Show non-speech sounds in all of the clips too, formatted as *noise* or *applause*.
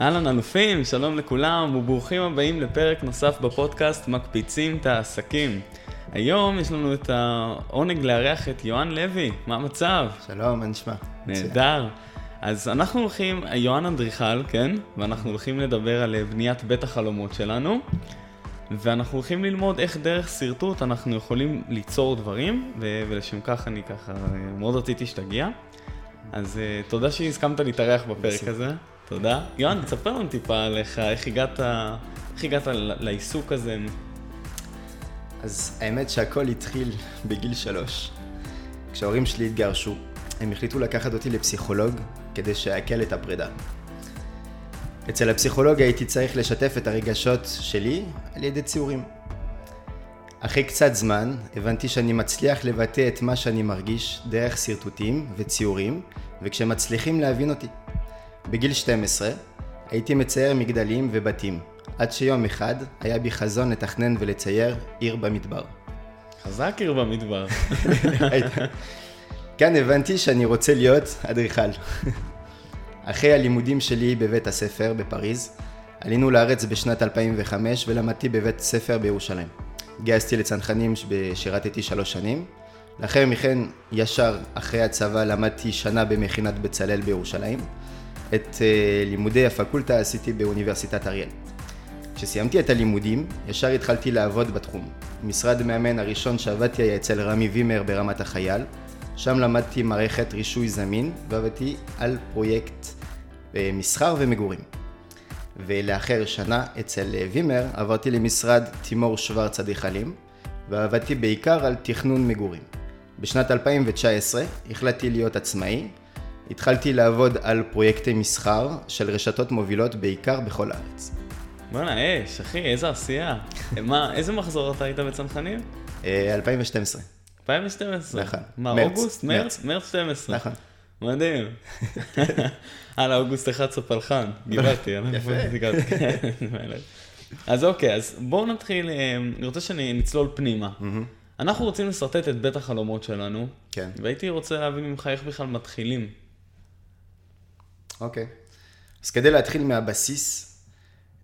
אהלן אלופים, שלום לכולם וברוכים הבאים לפרק נוסף בפודקאסט מקפיצים את העסקים. היום יש לנו את העונג לארח את יוהן לוי, מה המצב? שלום, מה נשמע? נהדר. אז אנחנו הולכים, יוהן אדריכל, כן? ואנחנו הולכים לדבר על בניית בית החלומות שלנו. ואנחנו הולכים ללמוד איך דרך שרטוט אנחנו יכולים ליצור דברים, ו- ולשם כך אני ככה מאוד רציתי שתגיע. אז uh, תודה שהסכמת להתארח בפרק הזה. תודה. יוהן, תספר לנו טיפה עליך, איך הגעת, איך הגעת לעיסוק הזה. אז האמת שהכל התחיל בגיל שלוש. כשההורים שלי התגרשו, הם החליטו לקחת אותי לפסיכולוג כדי שאעכל את הפרידה. אצל הפסיכולוג הייתי צריך לשתף את הרגשות שלי על ידי ציורים. אחרי קצת זמן הבנתי שאני מצליח לבטא את מה שאני מרגיש דרך שרטוטים וציורים, וכשמצליחים להבין אותי. בגיל 12 הייתי מצייר מגדלים ובתים, עד שיום אחד היה בי חזון לתכנן ולצייר עיר במדבר. חזק עיר במדבר. כאן הבנתי שאני רוצה להיות אדריכל. אחרי הלימודים שלי בבית הספר בפריז, עלינו לארץ בשנת 2005 ולמדתי בבית ספר בירושלים. גייסתי לצנחנים ושירתתי שלוש שנים. לאחר מכן, ישר אחרי הצבא, למדתי שנה במכינת בצלאל בירושלים. את uh, לימודי הפקולטה עשיתי באוניברסיטת אריאל. כשסיימתי את הלימודים, ישר התחלתי לעבוד בתחום. משרד מאמן הראשון שעבדתי היה אצל רמי וימר ברמת החייל. שם למדתי מערכת רישוי זמין ועבדתי על פרויקט אה, מסחר ומגורים. ולאחר שנה אצל אה, וימר עברתי למשרד תימור שוורץ אדריכלים ועבדתי בעיקר על תכנון מגורים. בשנת 2019 החלטתי להיות עצמאי, התחלתי לעבוד על פרויקטי מסחר של רשתות מובילות בעיקר בכל הארץ. בואנה אש, אחי, איזה עשייה. מה, איזה מחזור אתה היית בצנחנים? 2012. 2012? נכון. מה, מרץ, אוגוסט? מרץ. מרץ? מרץ 12. נכון. מדהים. *laughs* הלאה, אוגוסט 11 פלחן, גיברתי. יפה. כן, אז אוקיי, אז בואו נתחיל, אה, אני רוצה שנצלול פנימה. אנחנו רוצים לשרטט את בית החלומות שלנו, כן. והייתי רוצה להבין ממך איך בכלל מתחילים. אוקיי. אז כדי להתחיל מהבסיס,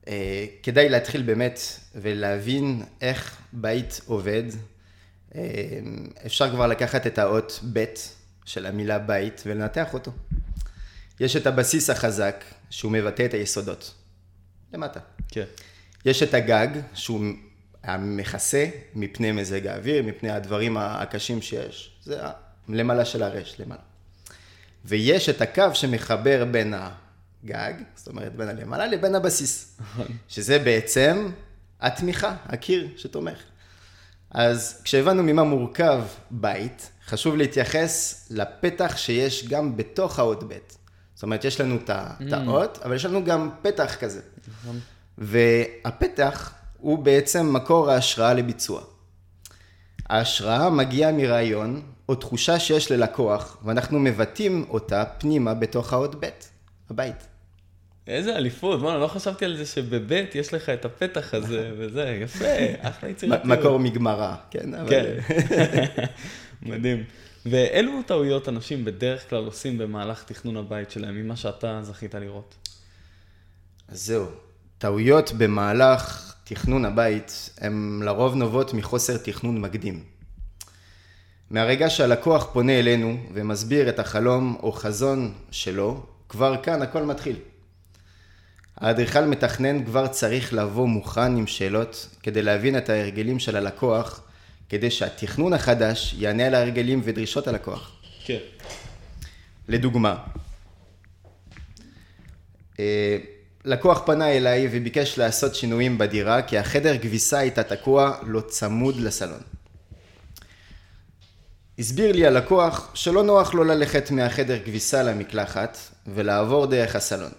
אה, כדאי להתחיל באמת ולהבין איך בית עובד. אה, אפשר כבר לקחת את האות ב' של המילה בית ולנתח אותו. יש את הבסיס החזק, שהוא מבטא את היסודות. למטה. כן. יש את הגג, שהוא המכסה מפני מזג האוויר, מפני הדברים הקשים שיש. זה למעלה של הרש, למעלה. ויש את הקו שמחבר בין הגג, זאת אומרת בין הלמעלה לבין הבסיס. שזה בעצם התמיכה, הקיר שתומך. אז כשהבנו ממה מורכב בית, חשוב להתייחס לפתח שיש גם בתוך האות ב'. זאת אומרת, יש לנו את את האות, אבל יש לנו גם פתח כזה. והפתח הוא בעצם מקור ההשראה לביצוע. ההשראה מגיעה מרעיון או תחושה שיש ללקוח, ואנחנו מבטאים אותה פנימה בתוך האות ב', הבית. איזה אליפות, בוא'נה, לא חשבתי על זה שבבית יש לך את הפתח הזה *laughs* וזה, יפה, אחלה יצירתיות. מקור מגמרא, כן? אבל- כן. *laughs* מדהים. ואילו טעויות אנשים בדרך כלל עושים במהלך תכנון הבית שלהם, ממה שאתה זכית לראות? אז זהו, טעויות במהלך תכנון הבית הן לרוב נובעות מחוסר תכנון מקדים. מהרגע שהלקוח פונה אלינו ומסביר את החלום או חזון שלו, כבר כאן הכל מתחיל. האדריכל מתכנן כבר צריך לבוא מוכן עם שאלות כדי להבין את ההרגלים של הלקוח, כדי שהתכנון החדש יענה על ההרגלים ודרישות הלקוח. כן. לדוגמה, אה, לקוח פנה אליי וביקש לעשות שינויים בדירה כי החדר כביסה הייתה תקוע לא צמוד לסלון. הסביר לי הלקוח שלא נוח לו ללכת מהחדר כביסה למקלחת ולעבור דרך הסלון.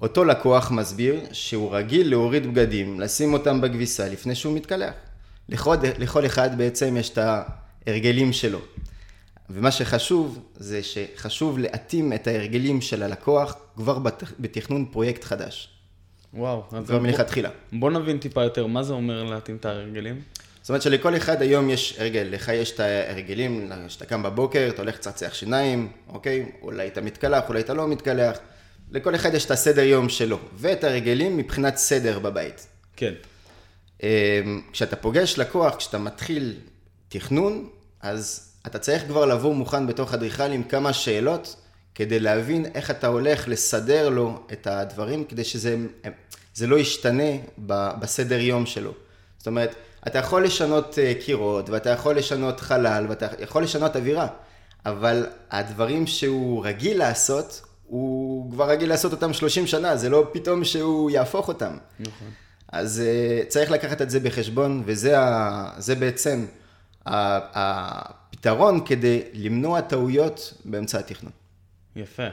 אותו לקוח מסביר שהוא רגיל להוריד בגדים, לשים אותם בכביסה לפני שהוא מתקלח. לכל, לכל אחד בעצם יש את ההרגלים שלו. ומה שחשוב, זה שחשוב להתאים את ההרגלים של הלקוח כבר בתכנון פרויקט חדש. וואו. כבר מלכתחילה. בוא נבין טיפה יותר, מה זה אומר להתאים את ההרגלים? זאת אומרת שלכל אחד היום יש הרגל, לך יש את ההרגלים, כשאתה קם בבוקר, אתה הולך לצחצח שיניים, אוקיי? אולי אתה מתקלח, אולי אתה לא מתקלח. לכל אחד יש את הסדר יום שלו, ואת הרגלים מבחינת סדר בבית. כן. אמ, כשאתה פוגש לקוח, כשאתה מתחיל תכנון, אז אתה צריך כבר לבוא מוכן בתוך אדריכל עם כמה שאלות, כדי להבין איך אתה הולך לסדר לו את הדברים, כדי שזה לא ישתנה בסדר יום שלו. זאת אומרת, אתה יכול לשנות אה, קירות, ואתה יכול לשנות חלל, ואתה יכול לשנות אווירה, אבל הדברים שהוא רגיל לעשות, הוא כבר רגיל לעשות אותם 30 שנה, זה לא פתאום שהוא יהפוך אותם. נכון. אז uh, צריך לקחת את זה בחשבון, וזה ה, בעצם הפתרון כדי למנוע טעויות באמצע התכנון. יפה.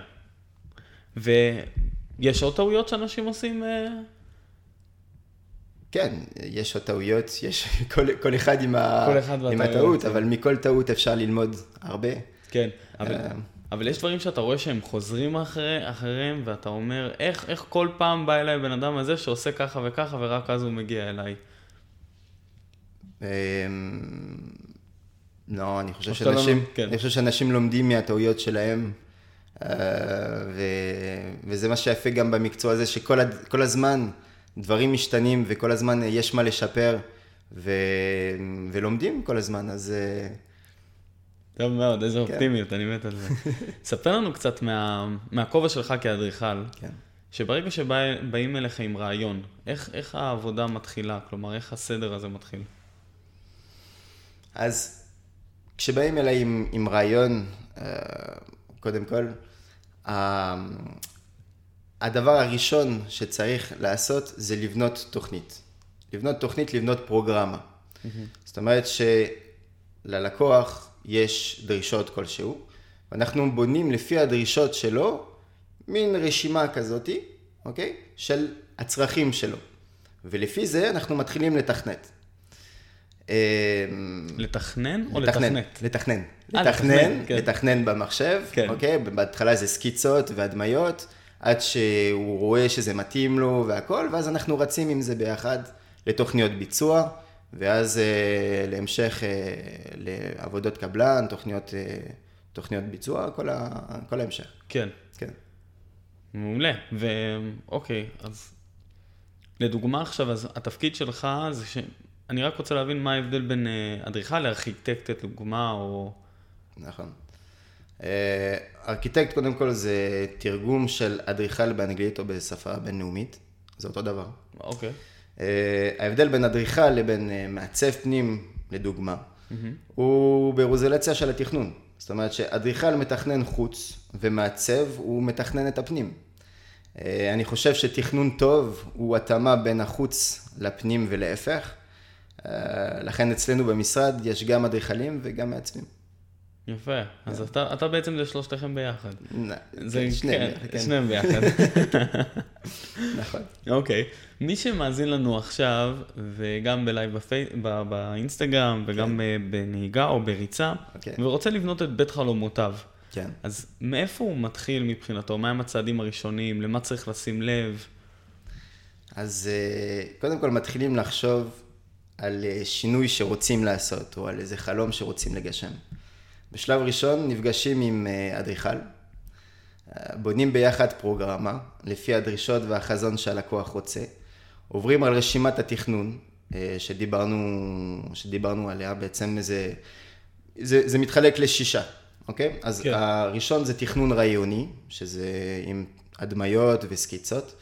ויש עוד טעויות שאנשים עושים? אה? כן, יש עוד טעויות, יש *laughs* כל, כל אחד עם, כל אחד עם הטעות, אבל מכל טעות אפשר ללמוד הרבה. כן, אבל... אבל יש דברים שאתה רואה שהם חוזרים אחרי, אחריהם, ואתה אומר, איך, איך כל פעם בא אליי בן אדם הזה שעושה ככה וככה, ורק אז הוא מגיע אליי? אמ, לא, אני חושב שאנשים, כן. אני חושב שאנשים לומדים מהטעויות שלהם, אה, ו, וזה מה שיפה גם במקצוע הזה, שכל הזמן דברים משתנים וכל הזמן יש מה לשפר, ו, ולומדים כל הזמן, אז... אה, טוב מאוד, איזה כן. אופטימיות, אני מת על זה. *laughs* ספר לנו קצת מה, מהכובע שלך כאדריכל, כן. שברגע שבאים אליך עם רעיון, איך, איך העבודה מתחילה? כלומר, איך הסדר הזה מתחיל? אז כשבאים אליי עם, עם רעיון, אה, קודם כל, הדבר הראשון שצריך לעשות זה לבנות תוכנית. לבנות תוכנית, לבנות פרוגרמה. Mm-hmm. זאת אומרת שללקוח יש דרישות כלשהו, ואנחנו בונים לפי הדרישות שלו מין רשימה כזאתי, אוקיי? של הצרכים שלו. ולפי זה אנחנו מתחילים לתכנת. אמ, לתכנן או לתכנת? לתכנן. אה, לתכנן, כן. לתכנן במחשב, כן. אוקיי? בהתחלה זה סקיצות והדמיות, עד שהוא רואה שזה מתאים לו והכל, ואז אנחנו רצים עם זה ביחד לתוכניות ביצוע. ואז אה, להמשך אה, לעבודות קבלן, תוכניות, אה, תוכניות ביצוע, כל, ה, כל ההמשך. כן. כן. מעולה. ואוקיי, אז לדוגמה עכשיו, אז התפקיד שלך זה ש... אני רק רוצה להבין מה ההבדל בין אדריכל לארכיטקט, לדוגמה, או... נכון. ארכיטקט, קודם כל, זה תרגום של אדריכל באנגלית או בשפה בינלאומית. זה אותו דבר. אוקיי. אה, ההבדל בין אדריכל לבין אה, מעצב פנים, לדוגמה, mm-hmm. הוא ברוזלציה של התכנון. זאת אומרת שאדריכל מתכנן חוץ ומעצב הוא מתכנן את הפנים. אה, אני חושב שתכנון טוב הוא התאמה בין החוץ לפנים ולהפך. לכן אצלנו במשרד יש גם אדריכלים וגם מעצבים. יפה, אז אתה, אתה בעצם זה שלושתכם ביחד. זה, כן, שניהם כן, ביחד. שניהם ביחד. *laughs* נכון. אוקיי, מי שמאזין לנו עכשיו, וגם בלייב בפי... באינסטגרם, וגם כן. בנהיגה או בריצה, אוקיי. ורוצה לבנות את בית חלומותיו, כן. אז מאיפה הוא מתחיל מבחינתו? מהם הצעדים הראשונים? למה צריך לשים לב? אז אה, קודם כל מתחילים לחשוב על אה, שינוי שרוצים לעשות, או על איזה חלום שרוצים לגשם. בשלב ראשון נפגשים עם אה, אדריכל, אה, בונים ביחד פרוגרמה לפי הדרישות והחזון שהלקוח רוצה, עוברים על רשימת התכנון אה, שדיברנו, שדיברנו עליה, בעצם זה, זה, זה מתחלק לשישה, אוקיי? אז כן. הראשון זה תכנון רעיוני, שזה עם הדמיות וסקיצות,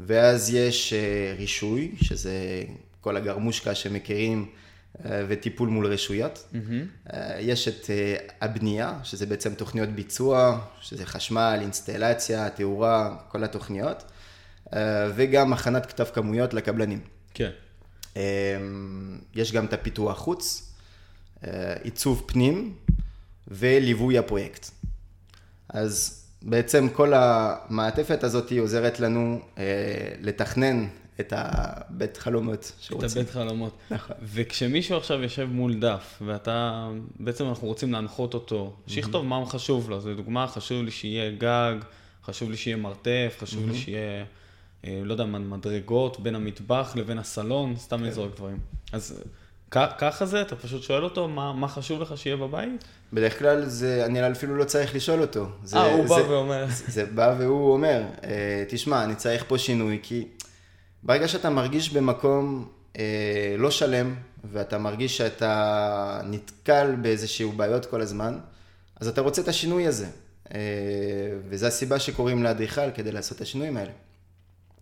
ואז יש רישוי, שזה כל הגרמושקה שמכירים. אה, וטיפול מול רשויות. Mm-hmm. יש את אה, הבנייה, שזה בעצם תוכניות ביצוע, שזה חשמל, אינסטלציה, תאורה, כל התוכניות, וגם הכנת כתב כמויות לקבלנים. כן. יש גם את הפיתוח חוץ, עיצוב פנים וליווי הפרויקט. אז בעצם כל המעטפת הזאת עוזרת לנו אה, לתכנן את הבית חלומות שרוצים. את הבית חלומות. נכון. וכשמישהו עכשיו יושב מול דף, ואתה, בעצם אנחנו רוצים להנחות אותו, שיכתוב מה חשוב לו. זו דוגמה, חשוב לי שיהיה גג, חשוב לי שיהיה מרתף, חשוב לי שיהיה, אה, לא יודע, מדרגות בין המטבח לבין הסלון, סתם לזרוק כן. דברים. אז ככה זה? אתה פשוט שואל אותו מה, מה חשוב לך שיהיה בבית? בדרך כלל זה, אני אפילו לא צריך לשאול אותו. אה, הוא זה, בא ואומר. זה, זה בא והוא אומר, תשמע, אני צריך פה שינוי, כי ברגע שאתה מרגיש במקום אה, לא שלם, ואתה מרגיש שאתה נתקל באיזשהו בעיות כל הזמן, אז אתה רוצה את השינוי הזה. אה, וזו הסיבה שקוראים לאדריכל כדי לעשות את השינויים האלה.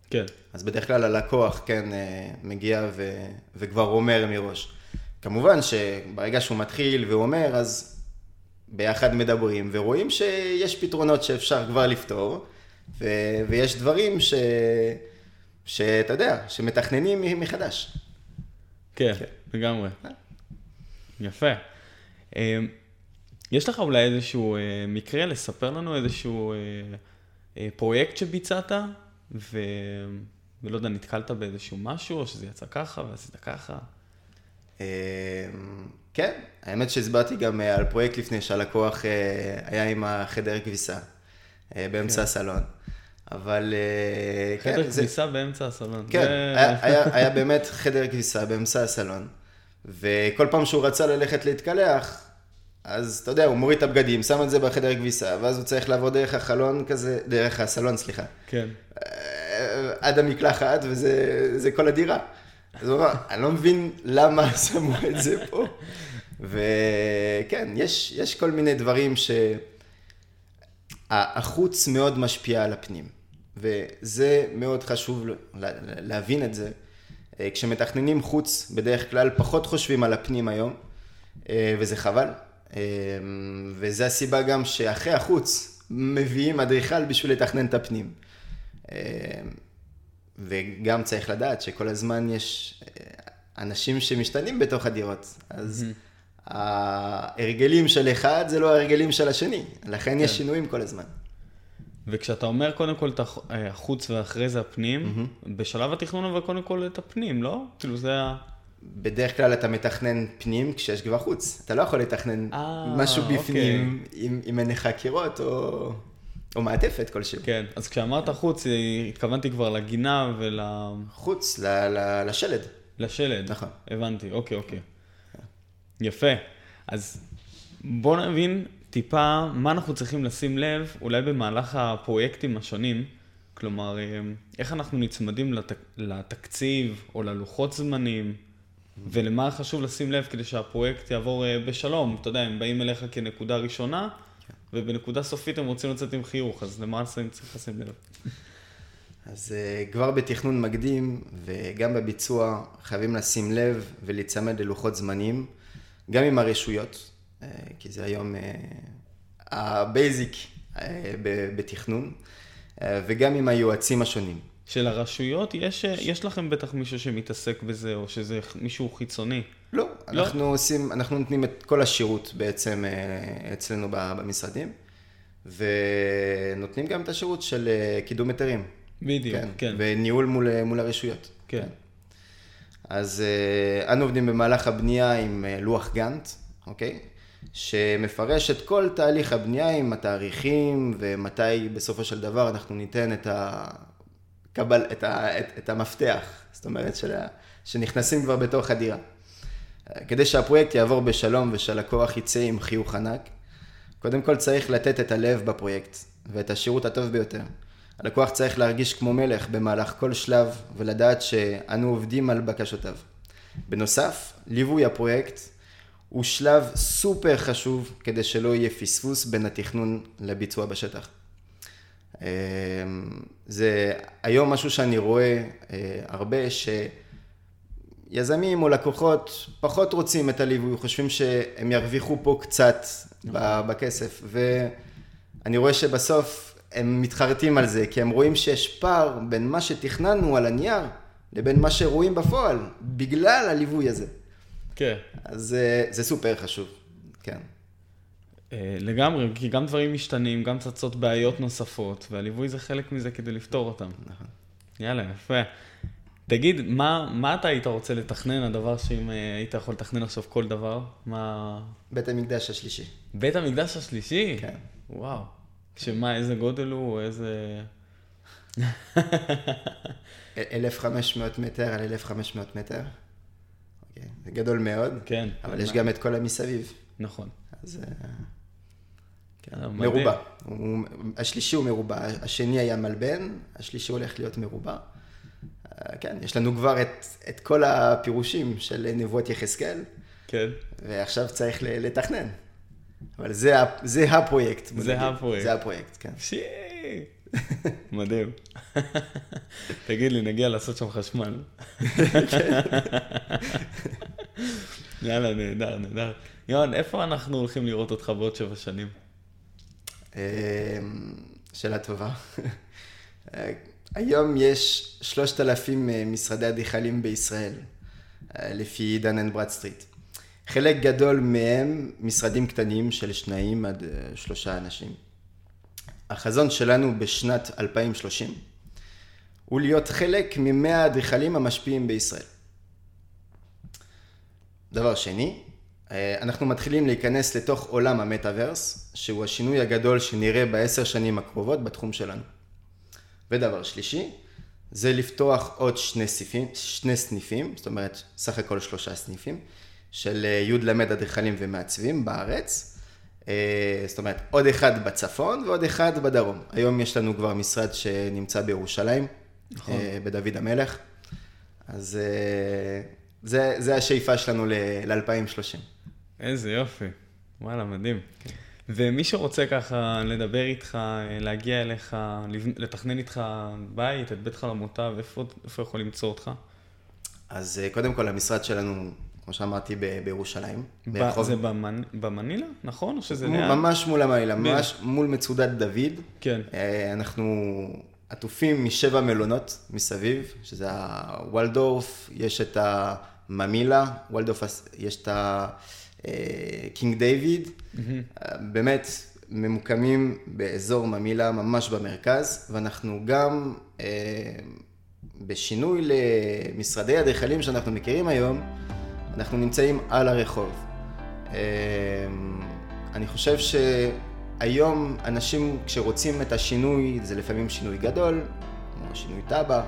כן. אז בדרך כלל הלקוח, כן, אה, מגיע ו, וכבר אומר מראש. כמובן שברגע שהוא מתחיל ואומר, אז ביחד מדברים ורואים שיש פתרונות שאפשר כבר לפתור, ו, ויש דברים ש... שאתה יודע, שמתכננים מחדש. כן, כן. לגמרי. יפה. אמ, יש לך אולי איזשהו אה, מקרה לספר לנו איזשהו אה, אה, פרויקט שביצעת, ו... ולא יודע, נתקלת באיזשהו משהו, או שזה יצא ככה ועשית ככה? כן, האמת שהסברתי גם על פרויקט לפני שהלקוח היה עם החדר כביסה באמצע כן. הסלון. אבל אה, כן, חדר כביסה זה... באמצע הסלון. כן, זה... היה, היה, היה באמת חדר כביסה באמצע הסלון, וכל פעם שהוא רצה ללכת להתקלח, אז אתה יודע, הוא מוריד את הבגדים, שם את זה בחדר כביסה, ואז הוא צריך לעבור דרך החלון כזה, דרך הסלון, סליחה. כן. אה, עד המקלחת, וזה כל הדירה. אז הוא אמר, אני לא מבין למה *laughs* שמו את זה פה. וכן, יש, יש כל מיני דברים ש... החוץ מאוד משפיע על הפנים. וזה מאוד חשוב להבין את זה. אה, כשמתכננים חוץ, בדרך כלל פחות חושבים על הפנים היום, אה, וזה חבל. אה, וזה הסיבה גם שאחרי החוץ מביאים אדריכל בשביל לתכנן את הפנים. וגם צריך לדעת שכל הזמן יש אנשים שמשתנים בתוך הדירות. אז mm-hmm. ההרגלים של אחד זה לא ההרגלים של השני, לכן כן. יש שינויים כל הזמן. וכשאתה אומר קודם כל את אה, החוץ ואחרי זה הפנים, mm-hmm. בשלב התכנון אבל קודם כל את הפנים, לא? כאילו זה ה... בדרך כלל אתה מתכנן פנים כשיש כבר חוץ. אתה לא יכול לתכנן 아, אה, משהו בפנים אוקיי. אם, אם אין לך קירות או, או מעטפת כלשהו. כן, אז כשאמרת חוץ, התכוונתי כבר לגינה ול... חוץ, ל, ל, לשלד. לשלד. נכון. הבנתי, אוקיי, אוקיי. יפה. אז בוא נבין טיפה מה אנחנו צריכים לשים לב, אולי במהלך הפרויקטים השונים, כלומר, אה, איך אנחנו נצמדים לתק, לתקציב או ללוחות זמנים, ולמה חשוב לשים לב כדי שהפרויקט יעבור אה, בשלום. אתה יודע, הם באים אליך כנקודה ראשונה, כן. ובנקודה סופית הם רוצים לצאת עם חיוך, אז למה הם צריכים לשים לב? אז uh, כבר בתכנון מקדים וגם בביצוע חייבים לשים לב ולהיצמד ללוחות זמנים, גם עם הרשויות. אה, כי זה היום ה basic אה, אה, בתכנון, וגם עם היועצים השונים. של הרשויות, יש, יש לכם בטח מישהו שמתעסק בזה, או שזה מישהו חיצוני? לא, לא, אנחנו עושים, אנחנו נותנים את כל השירות בעצם אצלנו במשרדים, ונותנים גם את השירות של קידום היתרים. בדיוק, כן. כן. וניהול מול, מול הרשויות. כן. כן. אז אנו עובדים במהלך הבנייה עם לוח גאנט, אוקיי? שמפרש את כל תהליך הבנייה עם התאריכים ומתי בסופו של דבר אנחנו ניתן את, הקבל, את, ה, את, את המפתח, זאת אומרת של, שנכנסים כבר בתוך הדירה. כדי שהפרויקט יעבור בשלום ושהלקוח יצא עם חיוך ענק, קודם כל צריך לתת את הלב בפרויקט ואת השירות הטוב ביותר. הלקוח צריך להרגיש כמו מלך במהלך כל שלב ולדעת שאנו עובדים על בקשותיו. בנוסף, ליווי הפרויקט הוא שלב סופר חשוב כדי שלא יהיה פספוס בין התכנון לביצוע בשטח. אמ, זה היום משהו שאני רואה אה, הרבה, שיזמים או לקוחות פחות רוצים את הליווי, חושבים שהם ירוויחו פה קצת נכון. בכסף, ואני רואה שבסוף הם מתחרטים על זה, כי הם רואים שיש פער בין מה שתכננו על הנייר לבין מה שרואים בפועל, בגלל הליווי הזה. כן. אז זה, סופר חשוב, כן. אה, לגמרי, כי גם דברים משתנים, גם צצות בעיות נוספות, והליווי זה חלק מזה כדי לפתור אותם. נכון. יאללה, יפה. תגיד, מה, מה אתה היית רוצה לתכנן, הדבר שאם אה, היית יכול לתכנן עכשיו כל דבר? מה... בית המקדש השלישי. בית המקדש השלישי? כן. וואו. שמה, איזה גודל הוא, איזה... *laughs* 1,500 מטר על 1,500 מטר. זה גדול מאוד. כן. אבל יש גם את כל המסביב. נכון. אז אה, כן, אה. מרובע. הוא- השלישי הוא מרובע, השני היה מלבן, השלישי הולך להיות מרובע. אה, כן, יש לנו כבר את, את כל הפירושים של נבואות יחזקאל, כן. ועכשיו צריך לתכנן. אבל זה, זה הפרויקט. זה נגיד. הפרויקט. זה הפרויקט, כן. שי. מדהים. *laughs* תגיד לי, נגיע לעשות שם חשמל. *laughs* יאללה, נהדר, נהדר. יוהן, איפה אנחנו הולכים לראות אותך בעוד שבע שנים? אה, שאלה טובה. היום יש 3,000 אה, משרדי אדריכלים בישראל, אה, לפי Dun and Bradstreet. חלק גדול מהם משרדים קטנים של שניים עד אה, שלושה אנשים. החזון שלנו בשנת 2030 הוא להיות חלק ממאה האדריכלים המשפיעים בישראל. דבר שני, אה, אנחנו מתחילים להיכנס לתוך עולם המטאוורס, שהוא השינוי הגדול שנראה בעשר שנים הקרובות בתחום שלנו. ודבר שלישי, זה לפתוח עוד שני סניפים, שני סניפים, זאת אומרת, סך הכל שלושה סניפים, של אה, י' ל' אדריכלים ומעצבים בארץ. אה, זאת אומרת, עוד אחד בצפון ועוד אחד בדרום. היום יש לנו כבר משרד שנמצא בירושלים, נכון. אה, בדוד המלך. אז אה, זה, זה השאיפה שלנו ל-2030. איזה יופי. וואלה, מדהים. ומי שרוצה ככה לדבר איתך, להגיע אליך, לתכנן איתך בית, את בית חלומותיו, איפה איפה יכול למצוא אותך? אז קודם כל, המשרד שלנו, כמו שאמרתי, ב- בירושלים. ב- ברחוב- זה במנ- במנילה, נכון? או שזה ליד? ממש מול המעילה, ממש מול מצודת דוד. כן. אה, אנחנו עטופים משבע מלונות מסביב, שזה הוולדורף, יש את הממילה, וולדורף יש את הקינג דיוויד, אה, באמת ממוקמים באזור ממילה, ממש במרכז, ואנחנו גם אה, בשינוי למשרדי אדריכלים שאנחנו מכירים היום, אנחנו נמצאים על הרחוב. אה, אני חושב שהיום אנשים כשרוצים את השינוי, זה לפעמים שינוי גדול, כמו שינוי תב"ע,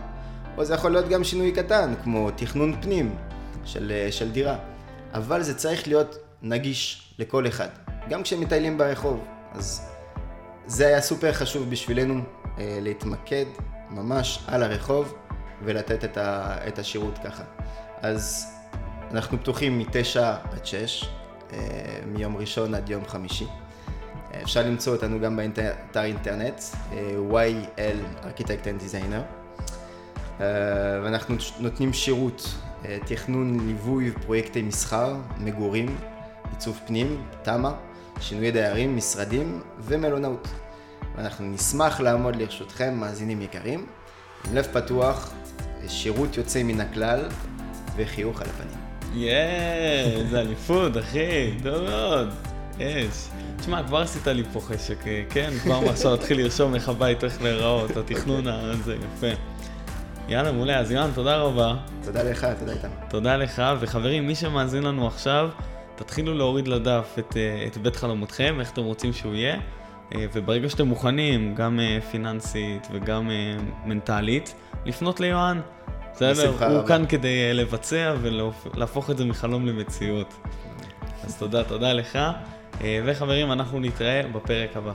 או זה יכול להיות גם שינוי קטן, כמו תכנון פנים של, של דירה. אבל זה צריך להיות נגיש לכל אחד, גם כשמטיילים ברחוב. אז זה היה סופר חשוב בשבילנו אה, להתמקד ממש על הרחוב ולתת את, ה, את השירות ככה. אז אנחנו פתוחים מ-9 עד 6, אה, מיום ראשון עד יום חמישי. אה, אפשר למצוא אותנו גם באתר אינטרנט, אה, YL Architect and Designer. ואנחנו נותנים שירות, תכנון, ליווי ופרויקטי מסחר, מגורים, עיצוב פנים, תמ"א, שינויי דיירים, משרדים ומלונאות. ואנחנו נשמח לעמוד לרשותכם, מאזינים יקרים, עם לב פתוח, שירות יוצא מן הכלל וחיוך על הפנים. יאה, איזה אליפות, אחי, טוב מאוד. אש. תשמע, כבר עשית לי פה חשק, אה, כן? כבר מעכשיו להתחיל לרשום איך הבית הולך להיראות, התכנון הזה, יפה. יאללה, מעולה. אז יואן, תודה רבה. תודה לך, תודה איתם. תודה לך, וחברים, מי שמאזין לנו עכשיו, תתחילו להוריד לדף את, אה, את בית חלומותכם, איך אתם רוצים שהוא יהיה, אה, וברגע שאתם מוכנים, גם פיננסית וגם מנטלית, לפנות ליואן. בסדר? הוא רבה. כאן כדי אה, לבצע ולהפוך את זה מחלום למציאות. אז תודה, תודה לך. אה, וחברים, אנחנו נתראה בפרק הבא.